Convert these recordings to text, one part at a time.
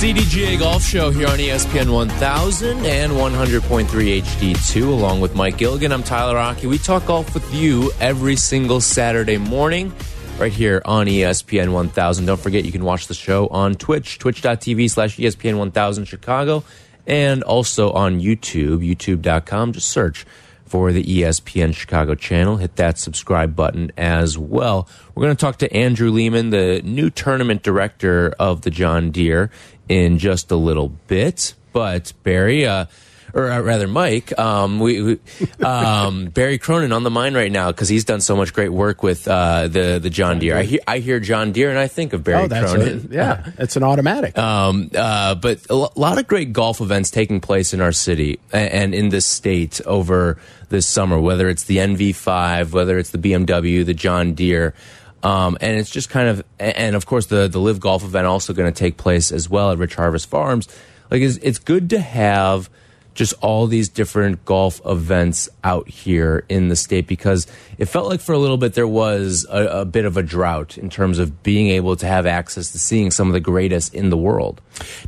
CDGA Golf Show here on ESPN 1000 and 100.3 HD2, along with Mike Gilligan. I'm Tyler Rocky. We talk golf with you every single Saturday morning right here on ESPN 1000. Don't forget, you can watch the show on Twitch, twitch.tv slash ESPN 1000 Chicago, and also on YouTube, youtube.com. Just search for the ESPN Chicago channel. Hit that subscribe button as well. We're going to talk to Andrew Lehman, the new tournament director of the John Deere, in just a little bit. But Barry, uh, or uh, rather Mike, um, we, we um, Barry Cronin on the mind right now because he's done so much great work with uh, the the John Deere. I hear I hear John Deere and I think of Barry oh, that's Cronin. A, yeah, it's an automatic. Um, uh, but a lot of great golf events taking place in our city and in this state over this summer. Whether it's the NV5, whether it's the BMW, the John Deere. Um, and it's just kind of, and of course the the LIV golf event also going to take place as well at Rich Harvest Farms. Like it's, it's good to have just all these different golf events out here in the state because it felt like for a little bit there was a, a, bit of a drought in terms of being able to have access to seeing some of the greatest in the world.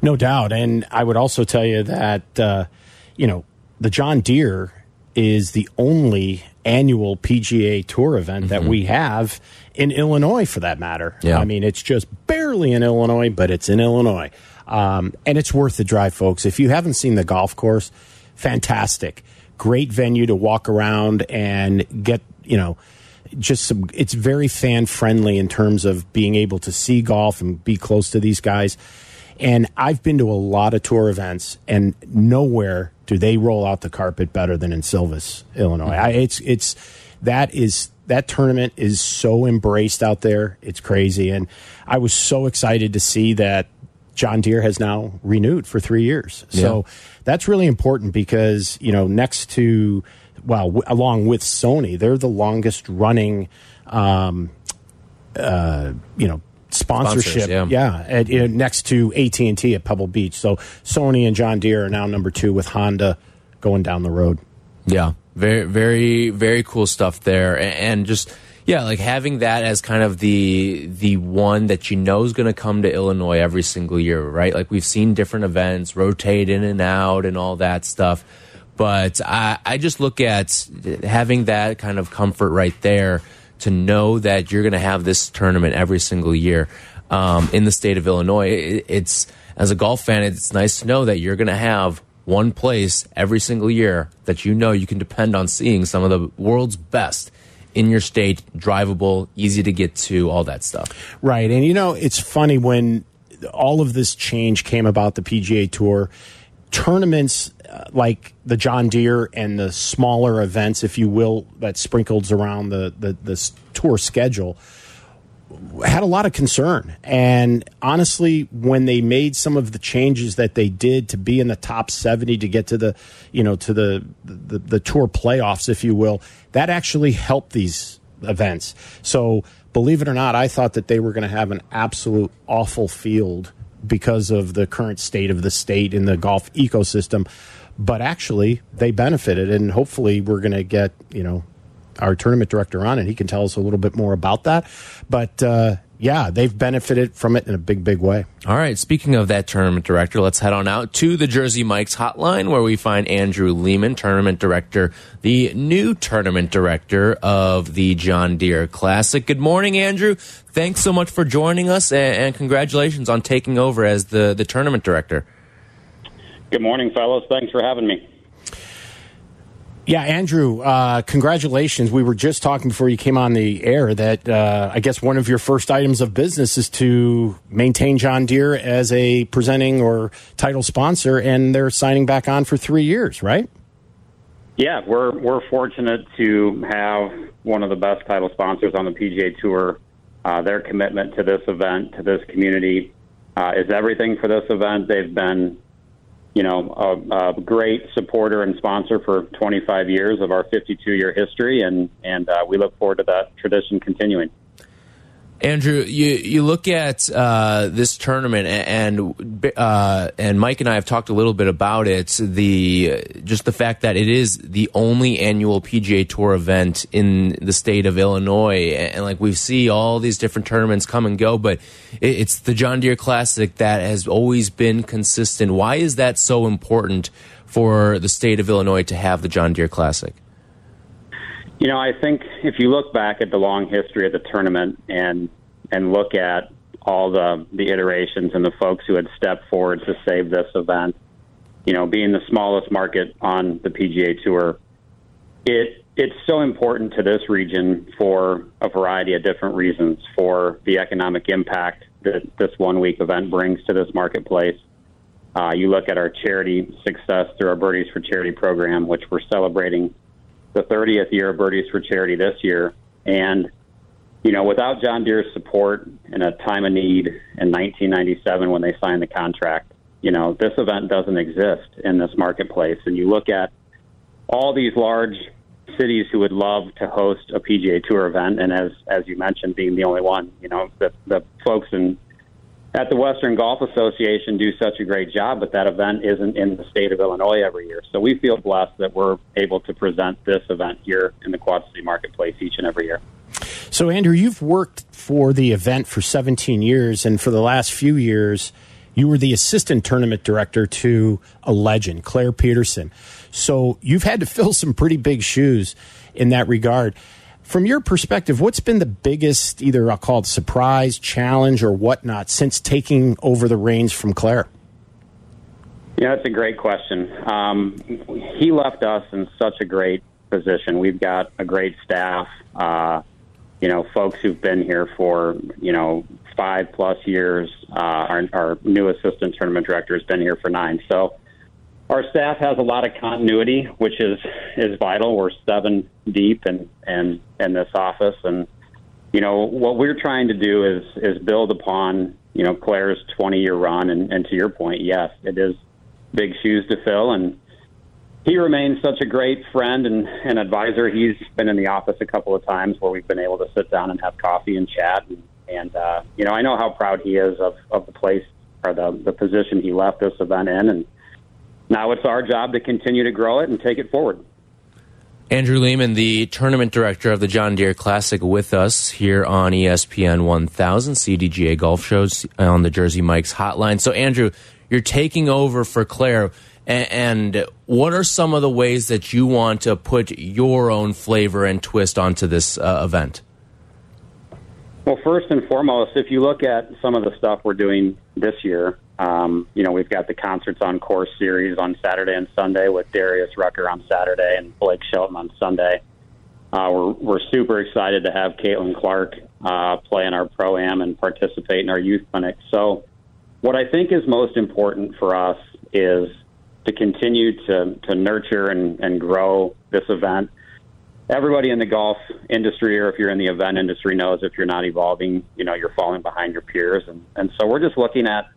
No doubt. And I would also tell you that, uh, you know, the John Deere is the only annual PGA Tour event mm -hmm. that we have in Illinois, for that matter. Yeah. I mean, it's just barely in Illinois, but it's in Illinois. Um, and it's worth the drive, folks. If you haven't seen the golf course, fantastic. Great venue to walk around and get, you know, just some, it's very fan friendly in terms of being able to see golf and be close to these guys. And I've been to a lot of tour events, and nowhere do they roll out the carpet better than in Silvis, Illinois. I, it's it's that is that tournament is so embraced out there. It's crazy, and I was so excited to see that John Deere has now renewed for three years. So that's really important because you know next to well, along with Sony, they're the longest running, um, uh, you know, sponsorship. yeah, yeah at, you know, next to AT and T at Pebble Beach. So Sony and John Deere are now number two with Honda going down the road. Yeah, very, very, very cool stuff there, and just yeah, like having that as kind of the the one that you know is going to come to Illinois every single year, right? Like we've seen different events rotate in and out and all that stuff, but I I just look at having that kind of comfort right there to know that you're going to have this tournament every single year um, in the state of Illinois. It, it's as a golf fan, it's nice to know that you're going to have one place every single year that you know you can depend on seeing some of the world's best in your state, drivable, easy to get to, all that stuff. Right. And you know, it's funny when all of this change came about the PGA Tour, tournaments uh, like the John Deere and the smaller events, if you will, that sprinkles around the, the, the tour schedule had a lot of concern. And honestly, when they made some of the changes that they did to be in the top 70 to get to the, you know, to the, the, the tour playoffs, if you will, that actually helped these events. So believe it or not, I thought that they were going to have an absolute awful field because of the current state of the state in the golf ecosystem. But actually, they benefited, and hopefully, we're going to get you know our tournament director on, and he can tell us a little bit more about that. But uh, yeah, they've benefited from it in a big, big way. All right. Speaking of that tournament director, let's head on out to the Jersey Mike's hotline where we find Andrew Lehman, tournament director, the new tournament director of the John Deere Classic. Good morning, Andrew. Thanks so much for joining us and, and congratulations on taking over as the, the tournament director. Good morning, fellows. Thanks for having me. Yeah, Andrew, uh, congratulations. We were just talking before you came on the air that uh, I guess one of your first items of business is to maintain John Deere as a presenting or title sponsor, and they're signing back on for three years, right? Yeah, we're we're fortunate to have one of the best title sponsors on the PGA Tour. Uh, their commitment to this event, to this community, uh, is everything for this event. They've been you know, a, a, great supporter and sponsor for 25 years of our 52 year history, and and uh, we look forward to that tradition continuing. Andrew, you you look at uh, this tournament, and uh, and Mike and I have talked a little bit about it. The just the fact that it is the only annual PGA Tour event in the state of Illinois, and, like we see all these different tournaments come and go, but it, it's the John Deere Classic that has always been consistent. Why is that so important for the state of Illinois to have the John Deere Classic? You know, I think if you look back at the long history of the tournament and and look at all the the iterations and the folks who had stepped forward to save this event, you know, being the smallest market on the PGA Tour, it it's so important to this region for a variety of different reasons. For the economic impact that this one week event brings to this marketplace. Uh, you look at our charity success through our Birdies for Charity program, which we're celebrating the 30th year of Birdies for Charity this year. And, you know, without John Deere's support in a time of need in 1997 when they signed the contract, you know, this event doesn't exist in this marketplace. And you look at all these large cities who would love to host a PGA Tour event, and as as you mentioned, being the only one, you know, the the folks in at the Western Golf Association do such a great job, but that event isn't in the state of Illinois every year. So we feel blessed that we're able to present this event here in the Quad City Marketplace each and every year. So, Andrew, you've worked for the event for 17 years, and for the last few years, you were the assistant tournament director to a legend, Claire Peterson. So you've had to fill some pretty big shoes in that regard from your perspective, what's been the biggest, either I'll call it surprise, challenge, or whatnot since taking over the reins from Claire? Yeah, that's a great question. Um, he left us in such a great position. We've got a great staff, uh, you know, folks who've been here for, you know, five plus years. Uh, our, our new assistant tournament director has been here for nine. So, our staff has a lot of continuity, which is is vital. We're seven deep in and in this office, and you know what we're trying to do is is build upon you know Claire's 20 year run, and, and to your point, yes, it is big shoes to fill, and he remains such a great friend and, and advisor. He's been in the office a couple of times where we've been able to sit down and have coffee and chat, and, and uh, you know I know how proud he is of of the place or the the position he left this event in, and now it's our job to continue to grow it and take it forward. Andrew Lehman, the tournament director of the John Deere Classic, with us here on ESPN 1000 CDGA Golf Shows on the Jersey Mike's hotline. So, Andrew, you're taking over for Claire, and what are some of the ways that you want to put your own flavor and twist onto this uh, event? Well, first and foremost, if you look at some of the stuff we're doing this year, um, you know, we've got the Concerts on Course series on Saturday and Sunday with Darius Rucker on Saturday and Blake Shelton on Sunday. Uh, we're, we're super excited to have Caitlin Clark uh, play in our pro am and participate in our youth clinic. So, what I think is most important for us is to continue to, to nurture and, and grow this event. Everybody in the golf industry, or if you're in the event industry, knows if you're not evolving, you know, you're falling behind your peers. And, and so we're just looking at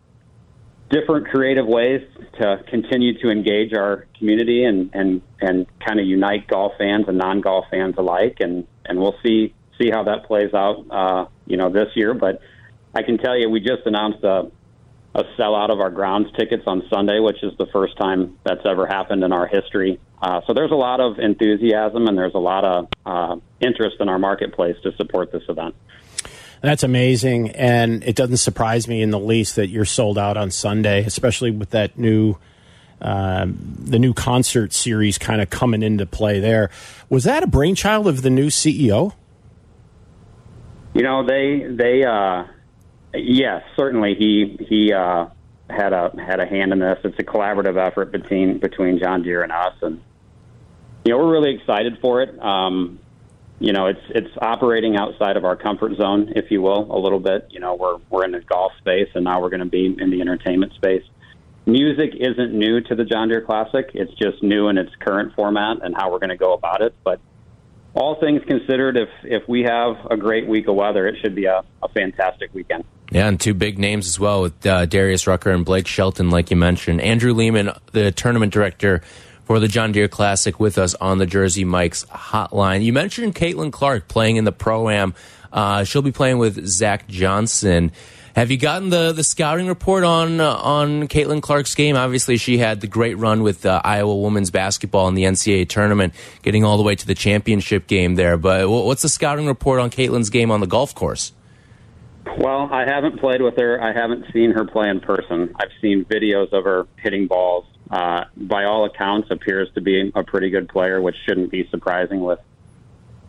different creative ways to continue to engage our community and and and kind of unite golf fans and non golf fans alike and and we'll see see how that plays out uh, you know this year but I can tell you we just announced a a sellout of our grounds tickets on Sunday which is the first time that's ever happened in our history uh, so there's a lot of enthusiasm and there's a lot of uh, interest in our marketplace to support this event. That's amazing, and it doesn't surprise me in the least that you're sold out on Sunday, especially with that new. Um, the new concert series kind of coming into play there. Was that a brainchild of the new CEO? You know, they they uh, yes, certainly he he uh, had a had a hand in this. It's a collaborative effort between between John Deere and us, and you know we're really excited for it. Um, you know, it's it's operating outside of our comfort zone, if you will, a little bit. You know, we're we're in the golf space, and now we're going to be in the entertainment space. Music isn't new to the John Deere Classic; it's just new in its current format and how we're going to go about it. But all things considered, if if we have a great week of weather, it should be a, a fantastic weekend. Yeah, and two big names as well with uh, Darius Rucker and Blake Shelton, like you mentioned. Andrew Lehman, the tournament director for the John Deere Classic, with us on the Jersey Mike's hotline. You mentioned Caitlin Clark playing in the Pro Am. Uh, she'll be playing with Zach Johnson. Have you gotten the the scouting report on uh, on Caitlin Clark's game? Obviously, she had the great run with uh, Iowa women's basketball in the NCAA tournament, getting all the way to the championship game there. But what's the scouting report on Caitlin's game on the golf course? Well, I haven't played with her. I haven't seen her play in person. I've seen videos of her hitting balls. Uh, by all accounts, appears to be a pretty good player, which shouldn't be surprising with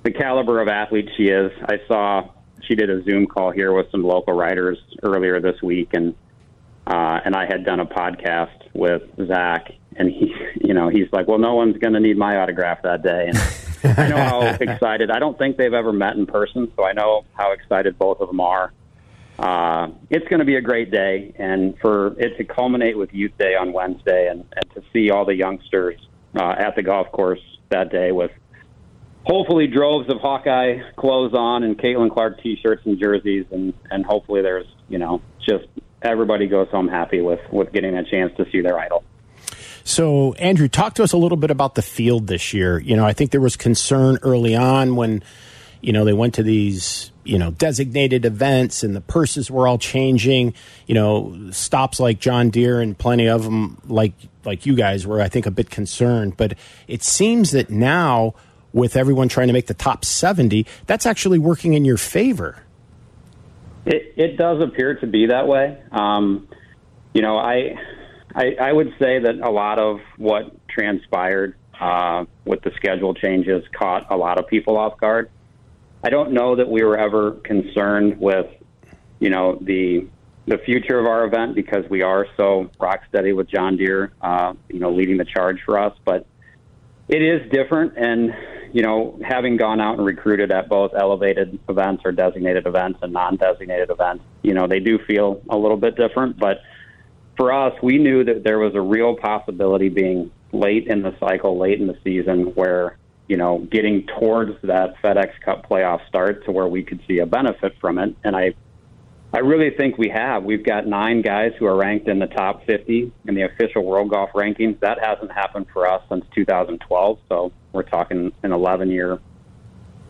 the caliber of athlete she is. I saw she did a Zoom call here with some local writers earlier this week, and uh, and I had done a podcast with Zach, and he, you know, he's like, well, no one's going to need my autograph that day, and I know how excited. I don't think they've ever met in person, so I know how excited both of them are. Uh, it's going to be a great day, and for it to culminate with Youth Day on Wednesday, and, and to see all the youngsters uh, at the golf course that day with hopefully droves of Hawkeye clothes on and Caitlin Clark T-shirts and jerseys, and and hopefully there's you know just everybody goes home happy with with getting a chance to see their idol. So, Andrew, talk to us a little bit about the field this year. You know, I think there was concern early on when, you know, they went to these, you know, designated events and the purses were all changing. You know, stops like John Deere and plenty of them, like like you guys, were I think a bit concerned. But it seems that now with everyone trying to make the top 70, that's actually working in your favor. It, it does appear to be that way. Um, you know, I, I, I would say that a lot of what transpired uh, with the schedule changes caught a lot of people off guard. I don't know that we were ever concerned with, you know, the the future of our event because we are so rock steady with John Deere, uh, you know, leading the charge for us. But it is different, and you know, having gone out and recruited at both elevated events or designated events and non-designated events, you know, they do feel a little bit different. But for us, we knew that there was a real possibility being late in the cycle, late in the season, where you know, getting towards that FedEx Cup playoff start to where we could see a benefit from it. And I I really think we have. We've got nine guys who are ranked in the top 50 in the official World Golf rankings. That hasn't happened for us since 2012. So we're talking an 11 year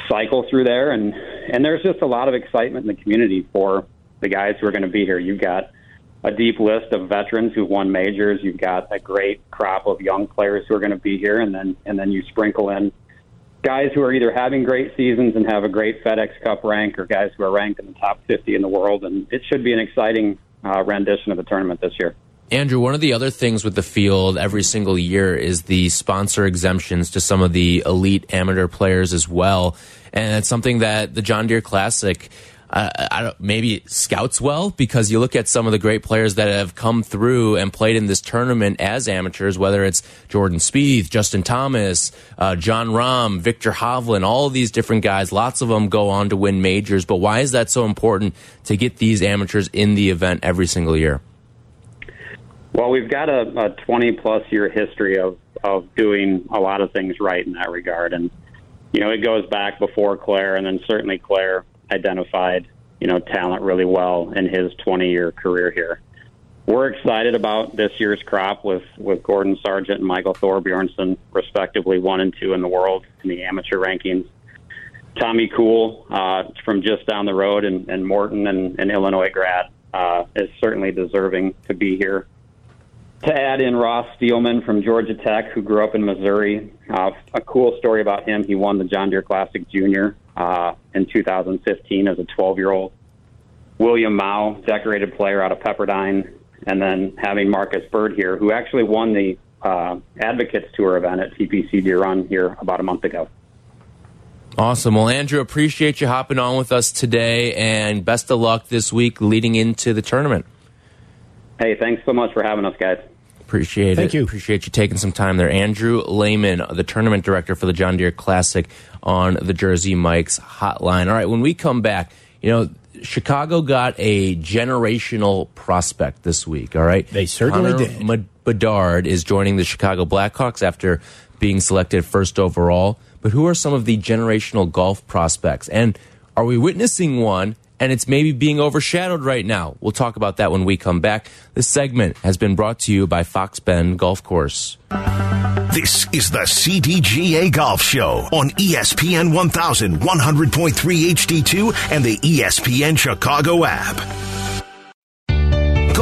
cycle through there. And, and there's just a lot of excitement in the community for the guys who are going to be here. You've got a deep list of veterans who've won majors. You've got a great crop of young players who are going to be here. And then, and then you sprinkle in guys who are either having great seasons and have a great FedEx Cup rank, or guys who are ranked in the top 50 in the world. And it should be an exciting uh, rendition of the tournament this year. Andrew, one of the other things with the field every single year is the sponsor exemptions to some of the elite amateur players as well. And it's something that the John Deere Classic uh, I don't, maybe scouts well because you look at some of the great players that have come through and played in this tournament as amateurs, whether it's Jordan Spieth, Justin Thomas, uh, Jon Rahm, Viktor Hovland, all these different guys. Lots of them go on to win majors. But why is that so important to get these amateurs in the event every single year? Well, we've got a, a 20 plus year history of, of doing a lot of things right in that regard. And, you know, it goes back before Claire and then certainly Claire identified, you know, talent really well in his 20 year career here. We're excited about this year's crop with, with Gordon Sargent and Michael Thorbjornsen, respectively one and two in the world in the amateur rankings. Tommy Kuhl uh, from just down the road and, and Morton and, and Illinois grad uh, is certainly deserving to be here. To add in Ross Steelman from Georgia Tech, who grew up in Missouri, uh, a cool story about him. He won the John Deere Classic Junior uh, in 2015 as a 12 year old. William Mouw, decorated player out of Pepperdine, and then having Marcus Bird here, who actually won the uh, Advocates Tour event at TPC Run here about a month ago. Awesome. Well, Andrew, appreciate you hopping on with us today, and best of luck this week leading into the tournament. Hey, thanks so much for having us, guys. Appreciate Thank it. Thank you. Appreciate you taking some time there. Andrew Lehman, the tournament director for the John Deere Classic on the Jersey Mike's hotline. All right, when we come back, you know, Chicago got a generational prospect this week, all right? They certainly did. Bedard is joining the Chicago Blackhawks after being selected first overall. But who are some of the generational golf prospects? And are we witnessing one and it's maybe being overshadowed right now. We'll talk about that when we come back. This segment has been brought to you by Fox Bend Golf Course. This is the CDGA Golf Show on ESPN 1100.3 HD2 and the ESPN Chicago app.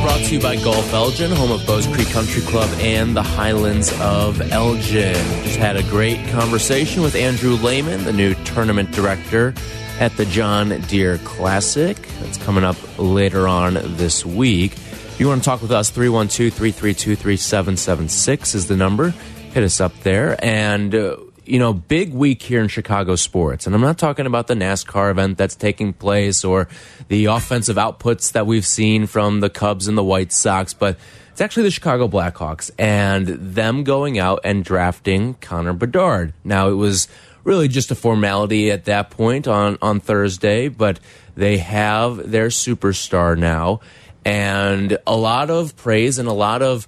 Brought to you by Golf Elgin, home of Bowes Creek Country Club and the Highlands of Elgin. Just had a great conversation with Andrew Lehman, the new tournament director at the John Deere Classic. That's coming up later on this week. If you want to talk with us, 312 332 3776 is the number. Hit us up there. And, uh, you know, big week here in Chicago sports. And I'm not talking about the NASCAR event that's taking place or the offensive outputs that we've seen from the Cubs and the White Sox, but it's actually the Chicago Blackhawks and them going out and drafting Connor Bedard. Now, it was really just a formality at that point on, on Thursday, but they have their superstar now. And a lot of praise and a lot of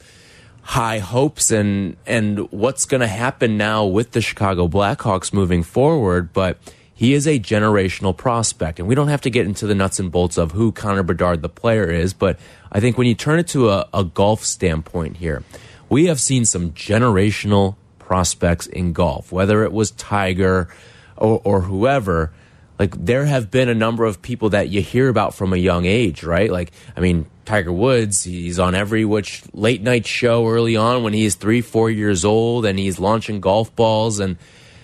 high hopes and and what's going to happen now with the Chicago Blackhawks moving forward, but he is a generational prospect, and we don't have to get into the nuts and bolts of who Connor Bedard the player is, but I think when you turn it to a, a golf standpoint here, we have seen some generational prospects in golf, whether it was Tiger or, or whoever like there have been a number of people that you hear about from a young age, right? Like, I mean, Tiger Woods, he's on every which late night show early on when he's three, four years old, and he's launching golf balls, and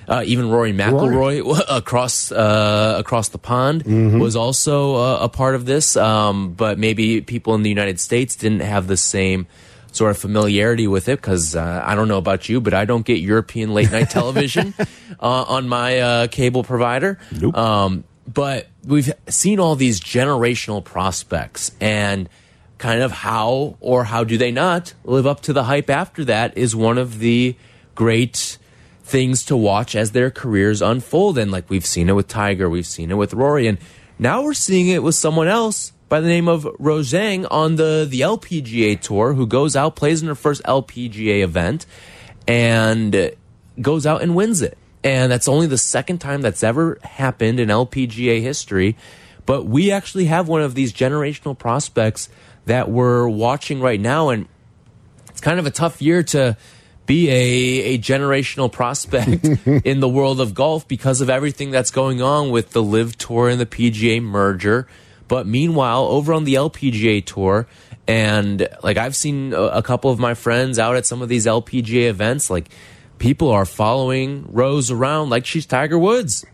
uh, even Rory McIlroy across uh, across the pond was also uh, a part of this. Um, but maybe people in the United States didn't have the same sort of familiarity with it because uh, I don't know about you, but I don't get European late night television uh, on my uh, cable provider. Nope. Um, but we've seen all these generational prospects and kind of how or how do they not live up to the hype after that is one of the great things to watch as their careers unfold. And like we've seen it with Tiger, we've seen it with Rory, and now we're seeing it with someone else by the name of Rose on the, the LPGA tour who goes out, plays in her first LPGA event, and goes out and wins it. And that's only the second time that's ever happened in LPGA history. But we actually have one of these generational prospects that we're watching right now. And it's kind of a tough year to be a, a generational prospect in the world of golf because of everything that's going on with the LIV Tour and the PGA merger. But meanwhile, over on the LPGA Tour, and like I've seen a, a couple of my friends out at some of these LPGA events, like people are following Rose around like she's Tiger Woods.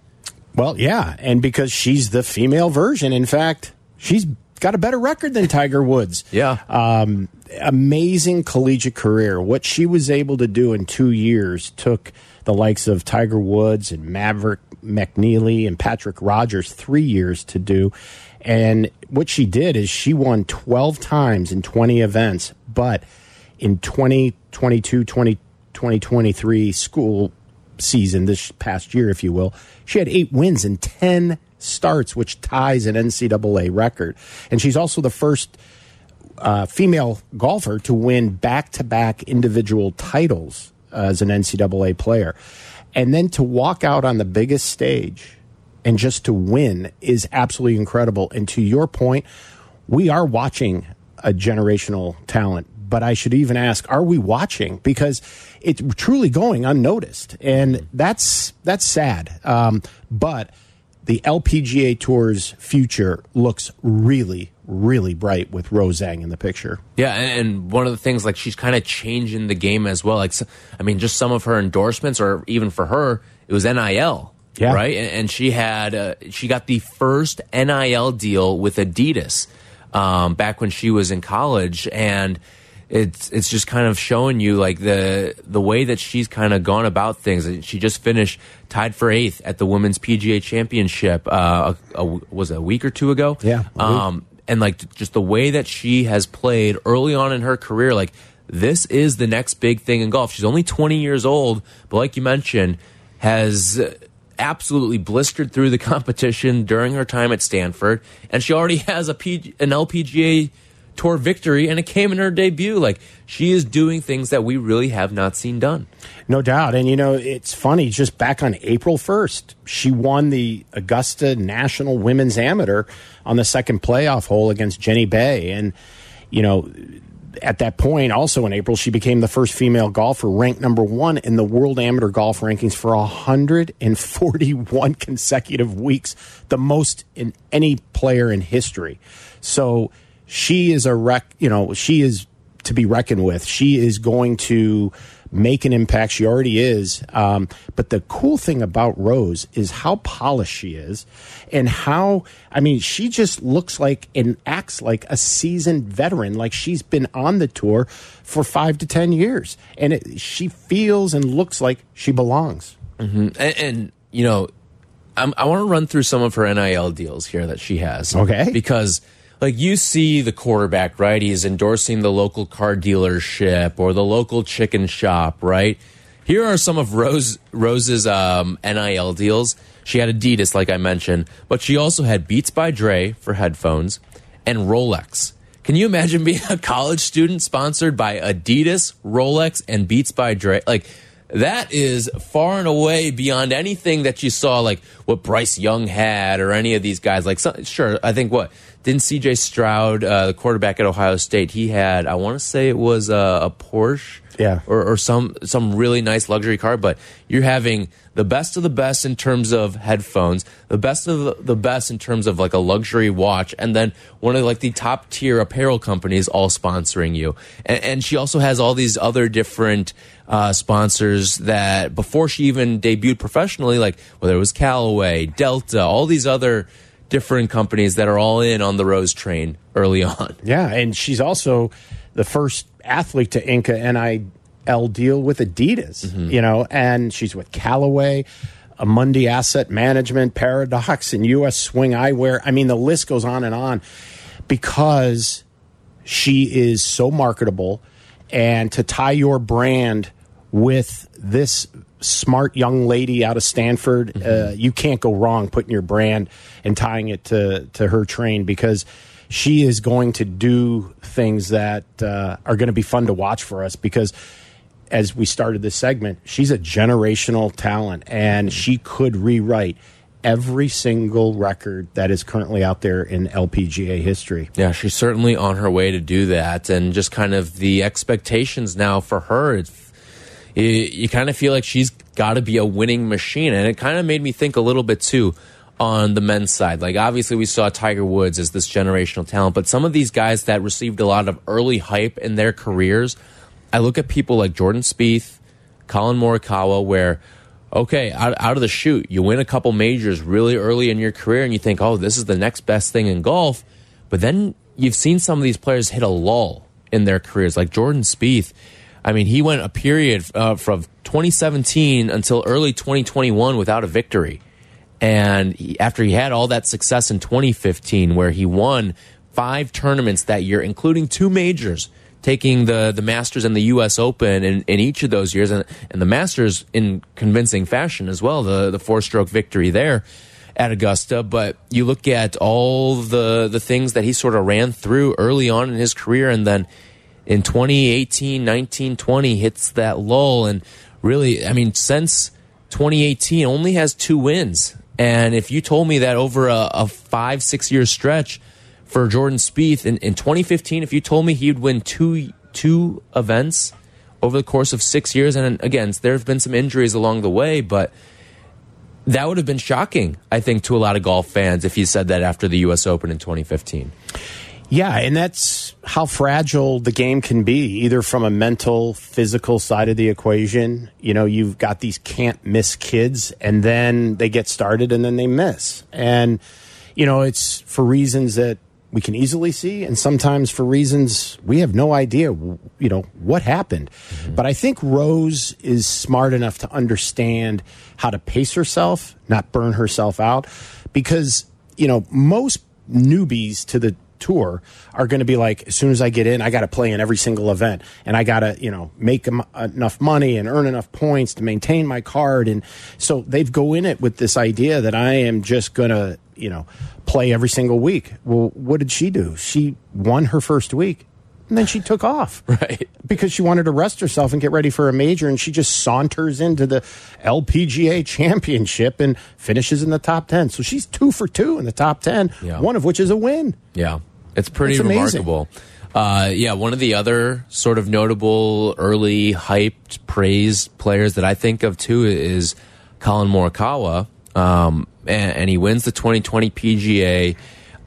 Well, yeah, and because she's the female version. In fact, she's got a better record than Tiger Woods. Yeah. Um, amazing collegiate career. What she was able to do in two years took the likes of Tiger Woods and Maverick McNealy and Patrick Rodgers three years to do. And what she did is she won 12 times in 20 events, but in 2022, 20, 2023 school season, this past year, if you will, she had eight wins in 10 starts, which ties an NCAA record. And she's also the first uh, female golfer to win back to back individual titles as an NCAA player. And then to walk out on the biggest stage and just to win is absolutely incredible. And to your point, we are watching a generational talent. But I should even ask, are we watching? Because it's truly going unnoticed, and that's that's sad. Um, but the LPGA Tour's future looks really, really bright with Rose Zhang in the picture. Yeah, and, one of the things like she's kind of changing the game as well. Like, I mean, just some of her endorsements, or even for her, it was NIL, Yeah. right? And, and she had uh, she got the first NIL deal with Adidas um, back when she was in college, and it's it's just kind of showing you like the the way that she's kind of gone about things. She just finished tied for eighth at the Women's PGA Championship. Uh, a, a, was it a week or two ago? Yeah. Um, and like just the way that she has played early on in her career, like this is the next big thing in golf. She's only 20 years old, but like you mentioned, has absolutely blistered through the competition during her time at Stanford, and she already has a P, an LPGA tour victory, and it came in her debut. Like she is doing things that we really have not seen done. No doubt. And, you know, it's funny, just back on April 1st, she won the Augusta National Women's Amateur on the second playoff hole against Jenny Bae. And, you know, at that point, also in April, she became the first female golfer ranked number one in the world amateur golf rankings for 141 consecutive weeks, the most in any player in history. So she is a wreck, you know, she is to be reckoned with. She is going to make an impact. She already is. Um, but the cool thing about Rose is how polished she is and how, I mean, she just looks like and acts like a seasoned veteran, like she's been on the tour for five to 10 years. And it, she feels and looks like she belongs. Mm -hmm. and, and, you know, I'm, i want to run through some of her NIL deals here that she has. Okay. Because like you see the quarterback, right? He's endorsing the local car dealership or the local chicken shop, right? Here are some of Rose Rose's um, NIL deals. She had Adidas, like I mentioned, but she also had Beats by Dre for headphones and Rolex. Can you imagine being a college student sponsored by Adidas, Rolex, and Beats by Dre? Like that is far and away beyond anything that you saw, like what Bryce Young had or any of these guys. Like, so, sure, I think what didn't CJ Stroud, uh, the quarterback at Ohio State, he had I want to say it was a, a Porsche, yeah, or, or some some really nice luxury car. But you're having the best of the best in terms of headphones, the best of the best in terms of like a luxury watch, and then one of like the top tier apparel companies all sponsoring you. And, and she also has all these other different uh, sponsors that before she even debuted professionally, like whether it was Callaway, Delta, all these other different companies that are all in on the Rose train early on. Yeah, and she's also the first athlete to ink a NIL deal with Adidas, mm -hmm. you know, and she's with Callaway, Amundi Asset Management, Paradox, and U.S. Swing Eyewear. I mean, the list goes on and on because she is so marketable. And to tie your brand with this smart young lady out of Stanford. Mm -hmm. uh, you can't go wrong putting your brand and tying it to to her train because she is going to do things that uh, are going to be fun to watch for us because as we started this segment, she's a generational talent and she could rewrite every single record that is currently out there in LPGA history. Yeah, she's certainly on her way to do that. And just kind of the expectations now for her, it's you, kind of feel like she's got to be a winning machine. And it kind of made me think a little bit too on the men's side. Like, obviously, we saw Tiger Woods as this generational talent, but some of these guys that received a lot of early hype in their careers, I look at people like Jordan Spieth, Collin Morikawa, where, okay, out, out of the chute, you win a couple majors really early in your career, and you think, oh, this is the next best thing in golf. But then you've seen some of these players hit a lull in their careers, like Jordan Spieth I mean, he went a period uh, from 2017 until early 2021 without a victory. And he, after he had all that success in 2015, where he won five tournaments that year, including two majors, taking the the Masters and the U.S. Open in, in each of those years, and, and the Masters in convincing fashion as well, the the four stroke victory there at Augusta. But you look at all the the things that he sort of ran through early on in his career, and then in 2018, 19, 20 hits that lull. And really, I mean, since 2018, only has two wins. And if you told me that over a, a five, six year stretch for Jordan Spieth in, in 2015, if you told me he'd win two, two events over the course of six years, and again, there have been some injuries along the way, but that would have been shocking, I think, to a lot of golf fans if you said that after the U.S. Open in 2015. Yeah, and that's how fragile the game can be, either from a mental, physical side of the equation. You know, you've got these can't miss kids, and then they get started and then they miss. And, you know, it's for reasons that we can easily see, and sometimes for reasons we have no idea, you know, what happened. Mm-hmm. But I think Rose is smart enough to understand how to pace herself, not burn herself out, because you know most newbies to the tour are going to be like, as soon as I get in, I got to play in every single event, and I got to you know make enough money and earn enough points to maintain my card, and so they've go in it with this idea that I am just going to you know play every single week. Well, what did she do? She won her first week. And then she took off. Right. Because she wanted to rest herself and get ready for a major. And she just saunters into the LPGA championship and finishes in the top 10. So she's two for two in the top 10, yeah. one of which is a win. Yeah. It's pretty remarkable. Uh, yeah, one of the other sort of notable early hyped praised players that I think of too is Collin Morikawa. Um, and, and, he wins the 2020 PGA.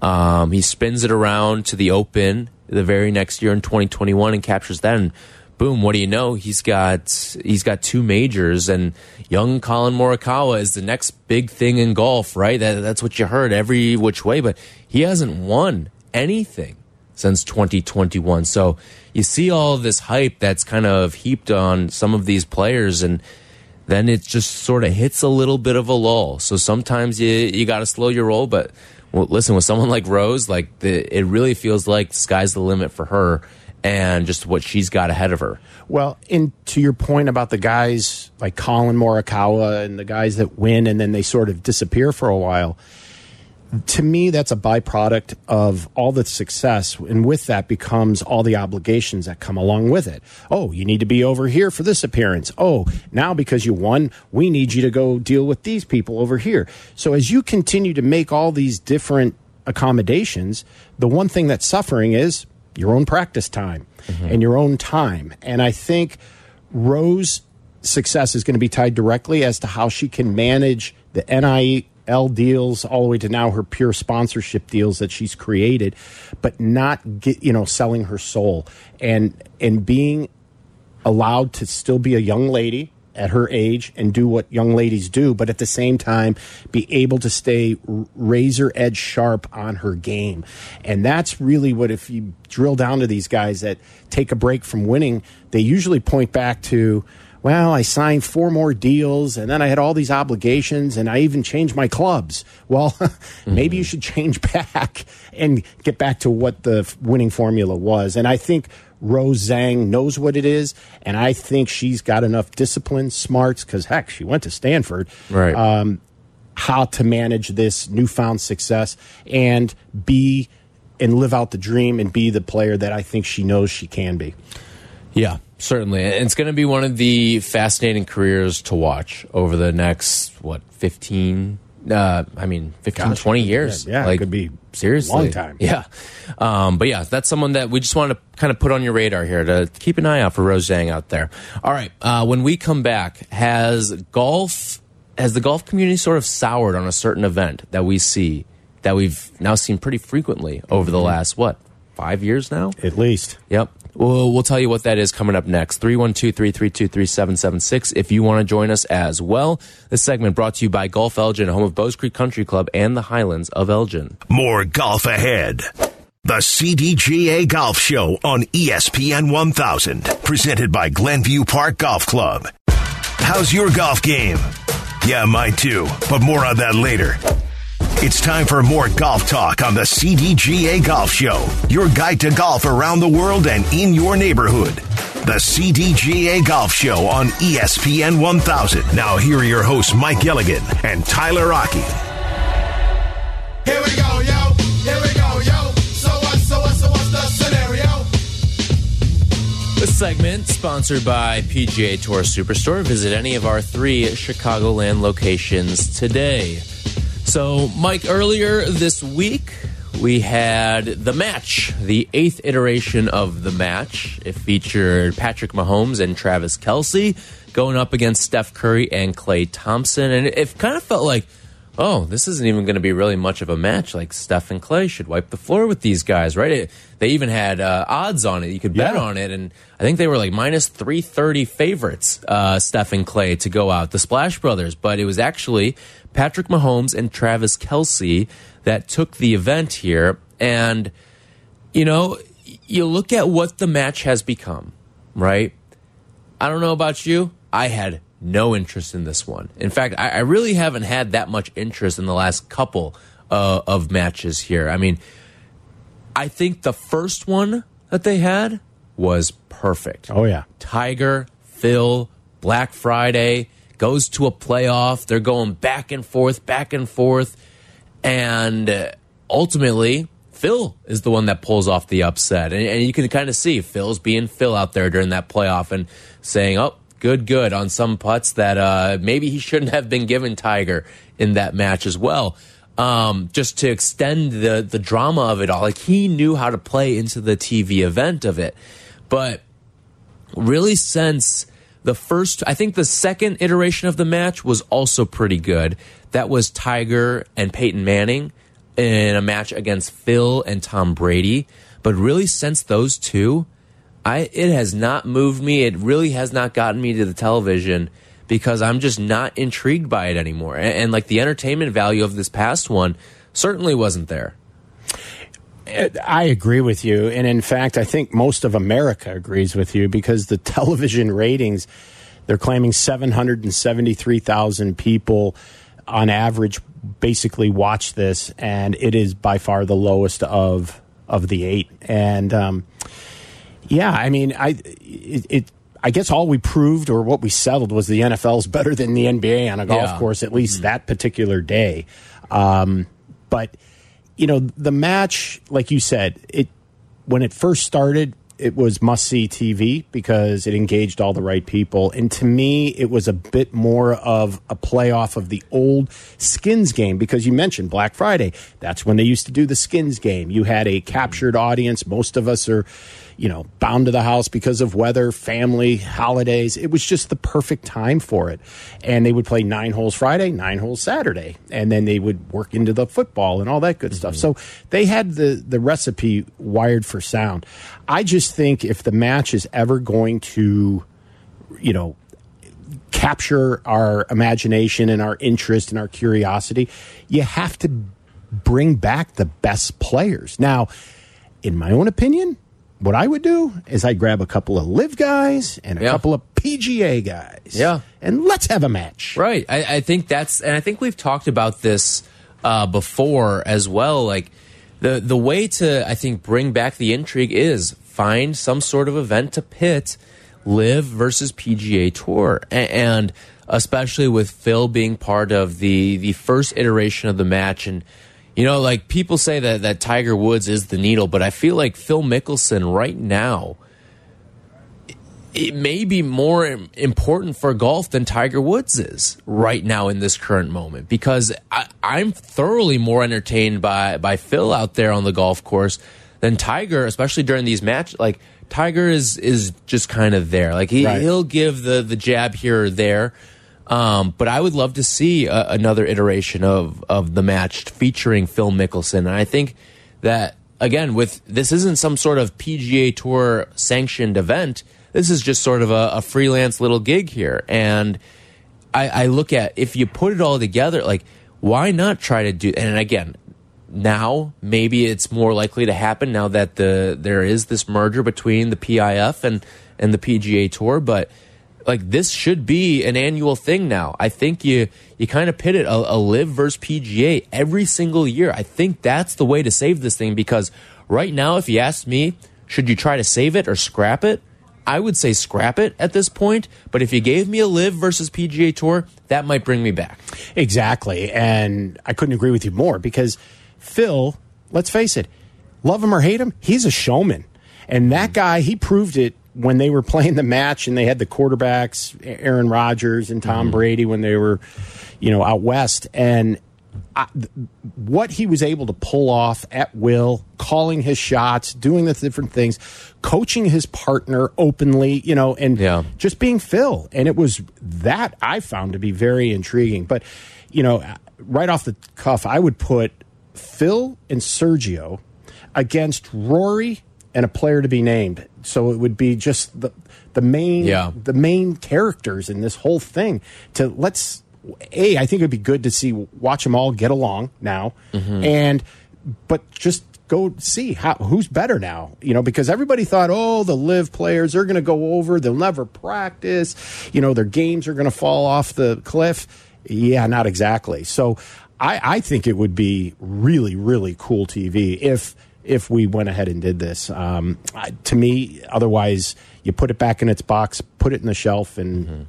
Um, he spins it around to the Open the very next year in 2021 and captures that. And boom, what do you know? He's got he's got two majors, and young Collin Morikawa is the next big thing in golf, right? That, that's what you heard every which way, but he hasn't won anything since 2021. So you see all this hype that's kind of heaped on some of these players and then it just sort of hits a little bit of a lull. So sometimes you you got to slow your roll, but well, listen, with someone like Rose, like the, it really feels like the sky's the limit for her and just what she's got ahead of her. Well, and to your point about the guys like Collin Morikawa and the guys that win and then they sort of disappear for a while to me, that's a byproduct of all the success. And with that becomes all the obligations that come along with it. Oh, you need to be over here for this appearance. Oh, now because you won, we need you to go deal with these people over here. So as you continue to make all these different accommodations, the one thing that's suffering is your own practice time mm -hmm. and your own time. And I think Rose success is going to be tied directly as to how she can manage the NIE L deals all the way to now her pure sponsorship deals that she's created, but not get you know selling her soul and and being allowed to still be a young lady at her age and do what young ladies do, but at the same time be able to stay razor edge sharp on her game. And that's really what, if you drill down to these guys that take a break from winning, they usually point back to, well, I signed four more deals and then I had all these obligations and I even changed my clubs. Well, mm-hmm. maybe you should change back and get back to what the winning formula was. And I think Rose Zhang knows what it is. And I think she's got enough discipline, smarts, because heck, she went to Stanford. Right. Um, how to manage this newfound success and be and live out the dream and be the player that I think she knows she can be. Yeah, certainly. It's going to be one of the fascinating careers to watch over the next, what, 15, uh, I mean, 15, Gosh, 20 years. Yeah, yeah like, it could be seriously long time. Yeah. Um, but yeah, that's someone that we just want to kind of put on your radar here to keep an eye out for Rose Zhang out there. All right. Uh, when we come back, has golf, has the golf community sort of soured on a certain event that we see, that we've now seen pretty frequently over the mm-hmm. last, what, five years now? At least. Yep. We'll, we'll tell you what that is coming up next. 312 332 3776 if you want to join us as well. This segment brought to you by Golf Elgin, home of Bowes Creek Country Club and the Highlands of Elgin. More golf ahead. The CDGA Golf Show on ESPN 1000, presented by Glenview Park Golf Club. How's your golf game? Yeah, mine too, but more on that later. It's time for more golf talk on the CDGA Golf Show, your guide to golf around the world and in your neighborhood. The CDGA Golf Show on ESPN 1000. Now, here are your hosts, Mike Gilligan and Tyler Rocky. Here we go, yo. Here we go, yo. So what, so what, so what's the scenario? This segment sponsored by PGA Tour Superstore. Visit any of our three Chicagoland locations today. So, Mike, earlier this week, we had the match, the eighth iteration of the match. It featured Patrick Mahomes and Travis Kelce going up against Steph Curry and Klay Thompson. And it kind of felt like, oh, this isn't even going to be really much of a match. Like Steph and Klay should wipe the floor with these guys, right? It, they even had uh, odds on it. You could bet yeah. on it. And I think they were like minus 330 favorites, uh, Steph and Klay to go out, the Splash Brothers. But it was actually Patrick Mahomes and Travis Kelce that took the event here. And, you know, you look at what the match has become, right? I don't know about you. I had no interest in this one. In fact, I, I really haven't had that much interest in the last couple uh, of matches here. I mean, I think the first one that they had was perfect. Oh yeah. Tiger, Phil, Black Friday goes to a playoff. They're going back and forth, back and forth. And uh, ultimately, Phil is the one that pulls off the upset. And, and you can kind of see Phil's being Phil out there during that playoff and saying, oh, good, good on some putts that uh, maybe he shouldn't have been given Tiger in that match as well. Um, just to extend the the drama of it all, like he knew how to play into the TV event of it, but really since the first, I think the second iteration of the match was also pretty good. That was Tiger and Peyton Manning in a match against Phil and Tom Brady. But really, since those two, I it has not moved me. It really has not gotten me to the television because I'm just not intrigued by it anymore. And, and like the entertainment value of this past one certainly wasn't there. I agree with you. And in fact, I think most of America agrees with you because the television ratings, they're claiming 773,000 people on average basically watch this, and it is by far the lowest of of the eight. And um, yeah, I mean, I it, it I guess all we proved or what we settled was the NFL's better than the NBA on a golf Yeah. course, at least that particular day. Um, but you know, the match, like you said, it when it first started, it was must see TV because it engaged all the right people. And to me, it was a bit more of a playoff of the old skins game because you mentioned Black Friday. That's when they used to do the skins game. You had a captured audience. Most of us are, you know, bound to the house because of weather, family, holidays. It was just the perfect time for it. And they would play nine holes Friday, nine holes Saturday, and then they would work into the football and all that good stuff. Mm-hmm. So they had the the recipe wired for sound. I just think if the match is ever going to, you know, capture our imagination and our interest and our curiosity, you have to bring back the best players. Now, in my own opinion, what I would do is I'd grab a couple of LIV guys and a Yeah. couple of PGA guys. Yeah. And let's have a match. Right. I, I think that's, and I think we've talked about this uh, before as well. Like the the way to, I think, bring back the intrigue is find some sort of event to pit LIV versus PGA Tour, A- and especially with Phil being part of the the first iteration of the match and. You know, like people say that that Tiger Woods is the needle, but I feel like Phil Mickelson right now it may be more important for golf than Tiger Woods is right now in this current moment because I, I'm thoroughly more entertained by by Phil out there on the golf course than Tiger, especially during these matches. Like Tiger is is just kind of there. Like he Right. he'll give the the jab here or there. Um, but I would love to see a, another iteration of of the match featuring Phil Mickelson, and I think that again with this isn't some sort of PGA Tour sanctioned event. This is just sort of a, a freelance little gig here, and I, I look at if you put it all together, like why not try to do? And again, now maybe it's more likely to happen now that the there is this merger between the PIF and and the PGA Tour, but like this should be an annual thing now. I think you you kind of pit it a, a LIV versus PGA every single year. I think that's the way to save this thing because right now, if you ask me, should you try to save it or scrap it? I would say scrap it at this point. But if you gave me a LIV versus PGA Tour, that might bring me back. Exactly. And I couldn't agree with you more because Phil, let's face it, love him or hate him, he's a showman. And that guy, he proved it when they were playing the match and they had the quarterbacks, Aaron Rodgers and Tom mm-hmm. Brady, when they were, you know, out west. And I, what he was able to pull off at will, calling his shots, doing the different things, coaching his partner openly, you know, and Yeah. just being Phil. And it was that I found to be very intriguing. But, you know, right off the cuff, I would put Phil and Sergio against Rory and a player to be named. So it would be just the the main Yeah. the main characters in this whole thing. To let's a I think it'd be good to see watch them all get along now, mm-hmm. and but just go see how who's better now. You know, because everybody thought, oh, the LIV players are going to go over, they'll never practice. You know, their games are going to fall off the cliff. Yeah, not exactly. So, I, I think it would be really, really cool TV if if we went ahead and did this. Um, to me, otherwise, you put it back in its box, put it in the shelf, and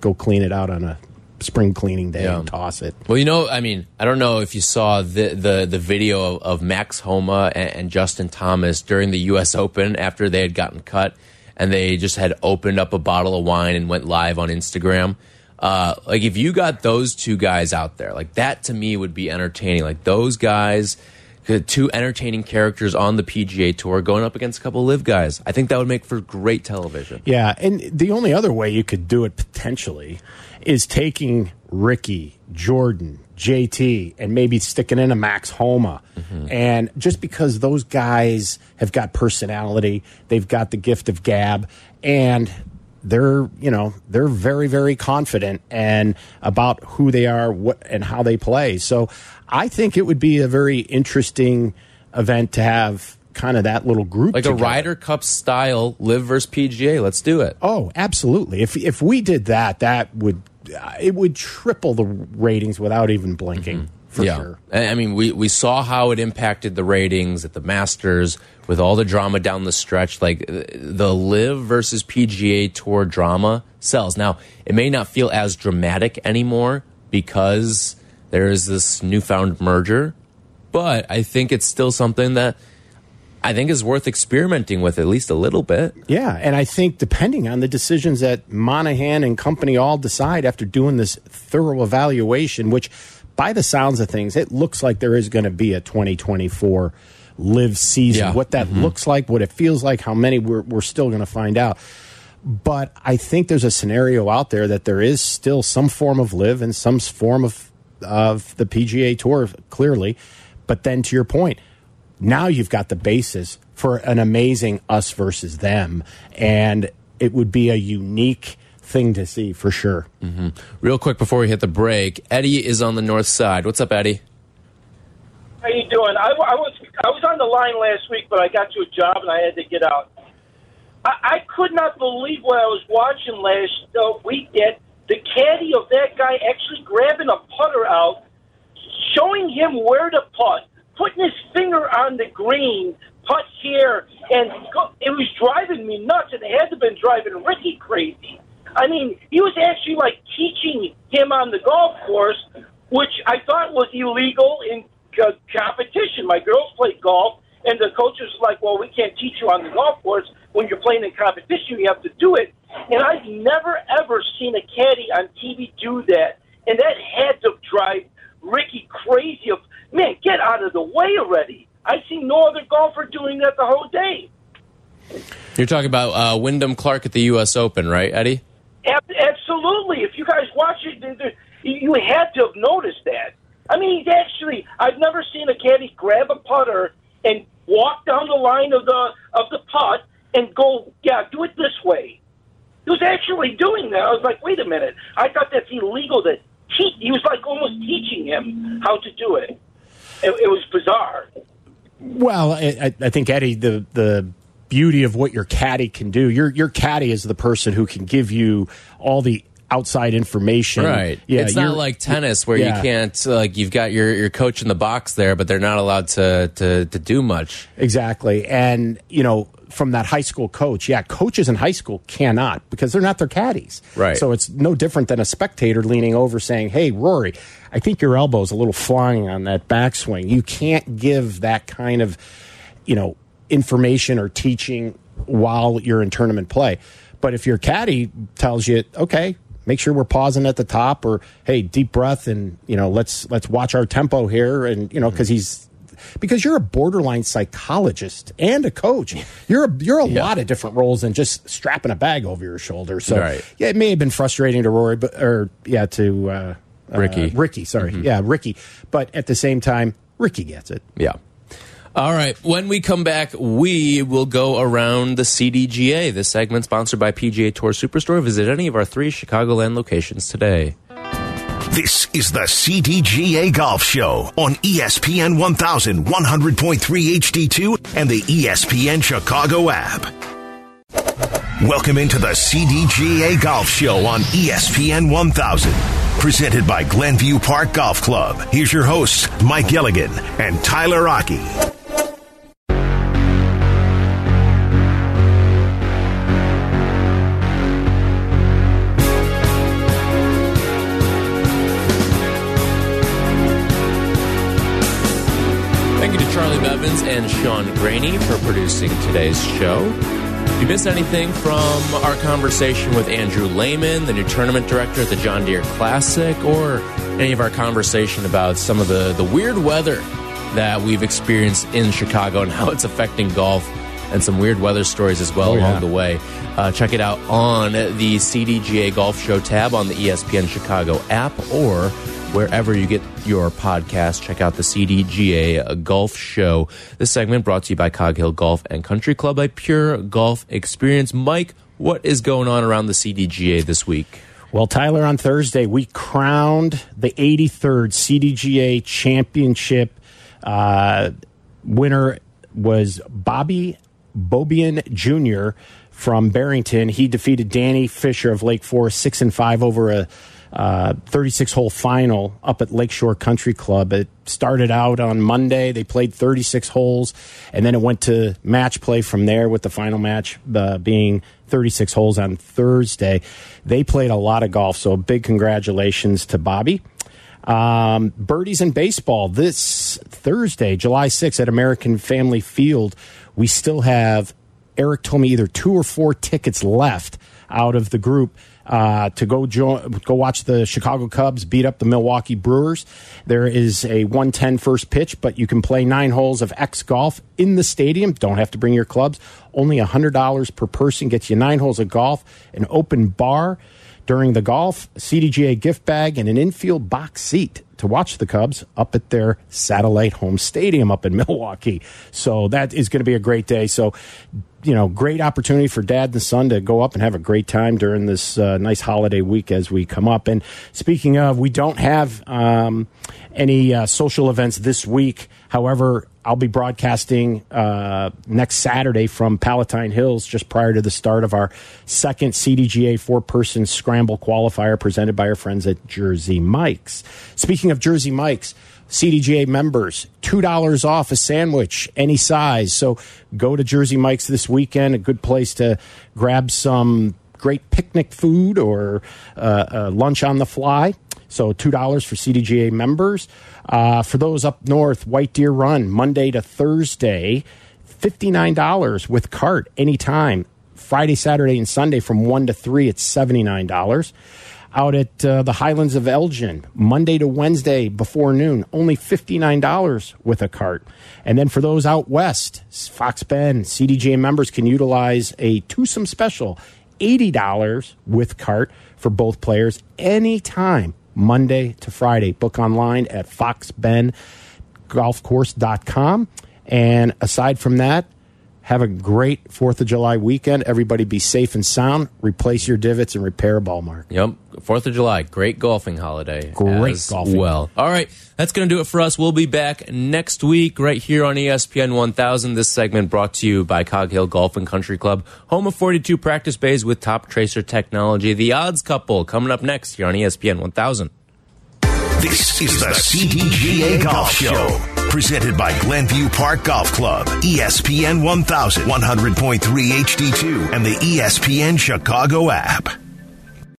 go clean it out on a spring cleaning day Yeah. and toss it. Well, you know, I mean, I don't know if you saw the the, the video of, of Max Homa and, and Justin Thomas during the U.S. Open after they had gotten cut, and they just had opened up a bottle of wine and went live on Instagram. Uh, like, if you got those two guys out there, like that to me would be entertaining. Like those guys. Two entertaining characters on the PGA Tour going up against a couple of LIV guys. I think that would make for great television. Yeah, and the only other way you could do it potentially is taking Rickie, Jordan, JT, and maybe sticking in a Max Homa. Mm-hmm. And just because those guys have got personality, they've got the gift of gab, and they're you know they're very very confident and about who they are what and how they play so i think it would be a very interesting event to have kind of that little group Like together. a Ryder Cup style LIV versus PGA. Let's do it. Oh, absolutely. If if we did that, that would uh, it would triple the ratings without even blinking for sure. I I mean, we, we saw how it impacted the ratings at the Masters with all the drama down the stretch. Like uh, the LIV versus PGA Tour drama sells. Now, it may not feel as dramatic anymore because there is this newfound merger, but I think it's still something that I think is worth experimenting with at least a little bit. Yeah, and I think depending on the decisions that Monahan and company all decide after doing this thorough evaluation, which by the sounds of things, it looks like there is going to be a 2024 LIV season. Yeah. What that mm-hmm. looks like, what it feels like, how many we're, we're still going to find out. But I think there's a scenario out there that there is still some form of LIV and some form of of the PGA Tour, clearly. But then to your point, now you've got the basis for an amazing us versus them, and it would be a unique thing to see for sure. Mm-hmm. Real quick before we hit the break, Eddie is on the north side. What's up, Eddie? How you doing? I, I was I was on the line last week, but I got to a job and I had to get out. I, I could not believe what I was watching last uh, week. That the caddy of that guy actually grabbing a putter out, showing him where to putt, putting his finger on the green, putt here, and go, it was driving me nuts. It had to have been driving Rickie crazy. I mean, he was actually like teaching him on the golf course, which I thought was illegal in uh, competition. My girls played golf, and the coach was like, "Well, we can't teach you on the golf course. When you're playing in competition, you have to do it." And I've never ever seen a caddy on TV do that, and that had to drive Rickie crazy. Of man, get out of the way already. I see no other golfer doing that the whole day. You're talking about uh, Wyndham Clark at the U.S. Open, right, Eddie? Absolutely. If you guys watch it, you had to have noticed that. I mean, he's actually. I've never seen a caddy grab a putter and walk down the line of the of the putt and go, yeah, do it this way. He was actually doing that. I was like, wait a minute. I thought that's illegal. To teach. He was like almost teaching him how to do it. It, it was bizarre. Well, I, I- I think Eddie, the the beauty of what your caddy can do. Your your caddy is the person who can give you all the outside information. Right. Yeah. it's not like tennis where Yeah. you can't like you've got your your coach in the box there, but they're not allowed to to to do much. Exactly. And, you know, from that high school coach, yeah, coaches in high school cannot because they're not their caddies. Right. So it's no different than a spectator leaning over saying, Hey, Rory, I think your elbow's a little flying on that backswing. You can't give that kind of, you know, information or teaching while you're in tournament play. But if your caddy tells you, okay, make sure we're pausing at the top or hey, deep breath and, you know, let's let's watch our tempo here and you know, because he's because you're a borderline psychologist and a coach. You're a, you're a lot of different roles than just strapping a bag over your shoulder. So Right. yeah, it may have been frustrating to Rory, but or yeah to uh, uh, Rickie. Rickie, sorry, yeah, Rickie. But at the same time, Rickie gets it. Yeah. All right. When we come back, we will go around the CDGA. This segment sponsored by PGA Tour Superstore. Visit any of our three Chicagoland locations today. This is the CDGA Golf Show on ESPN 1100.3 HD2 and the ESPN Chicago app. Welcome into the CDGA Golf Show on ESPN 1000. Presented by Glenview Park Golf Club. Here's your hosts, Mike Gilligan and Tyler Rocky. And Sean Graney for producing today's show. If you missed anything from our conversation with Andrew Lehman, the new tournament director at the John Deere Classic, or any of our conversation about some of the, the weird weather that we've experienced in Chicago and how it's affecting golf, and some weird weather stories as well Oh, yeah. along the way, uh, check it out on the CDGA Golf Show tab on the ESPN Chicago app or wherever you get your podcast. Check out the CDGA Golf Show. This segment brought to you by Cog Hill Golf and Country Club, a pure golf experience. Mike, what is going on around the CDGA this week? Well, Tyler, on Thursday, we crowned the 83rd CDGA Championship. Uh, winner was Bobby Bobian Jr. from Barrington. He defeated Danny Fisher of Lake Forest 6 and 5 over a 36 hole final up at Lakeshore Country Club. It started out on Monday. They played 36 holes, and then it went to match play from there, with the final match uh, being 36 holes on Thursday. They played a lot of golf, so big congratulations to Bobby. Um, birdies in baseball this Thursday, July 6th at American Family Field. We still have, Eric told me either two or four tickets left out of the group uh, to go join, go watch the Chicago Cubs beat up the Milwaukee Brewers. There is a 110 first pitch, but you can play nine holes of X golf in the stadium. Don't have to bring your clubs. Only $100 per person gets you nine holes of golf, an open bar during the golf, CDGA gift bag, and an infield box seat to watch the Cubs up at their satellite home stadium up in Milwaukee. So that is going to be a great day. So, you know, great opportunity for dad and son to go up and have a great time during this uh, nice holiday week as we come up. And speaking of, we don't have um, any uh, social events this week. However, I'll be broadcasting uh, next Saturday from Palatine Hills just prior to the start of our second CDGA four person scramble qualifier presented by our friends at Jersey Mike's. Speaking of Jersey Mike's, CDGA members, $2 off a sandwich, any size. So go to Jersey Mike's this weekend, a good place to grab some great picnic food or uh, uh, lunch on the fly. So $2 for CDGA members. Uh, for those up north, White Deer Run, Monday to Thursday, $59 with cart anytime. Friday, Saturday, and Sunday from 1 to 3, it's $79. Out at uh, the Highlands of Elgin, Monday to Wednesday before noon, only $59 with a cart. And then for those out west, Fox Bend, CDGA members can utilize a twosome special, $80 with cart for both players anytime, Monday to Friday. Book online at foxbendgolfcourse.com. And aside from that, have a great 4th of July weekend. Everybody be safe and sound. Replace your divots and repair a ball mark. Yep. Fourth of July, great golfing holiday. Great as golfing. Well, all right, that's going to do it for us. We'll be back next week right here on ESPN 1000. This segment brought to you by Cog Hill Golf and Country Club, home of 42 practice bays with Toptracer technology. The Odds Couple coming up next here on E ESPN 1000. This is the CDGA Golf Show. Presented by Glenview Park Golf Club, ESPN 1000, 100.3 HD2, and the ESPN Chicago app.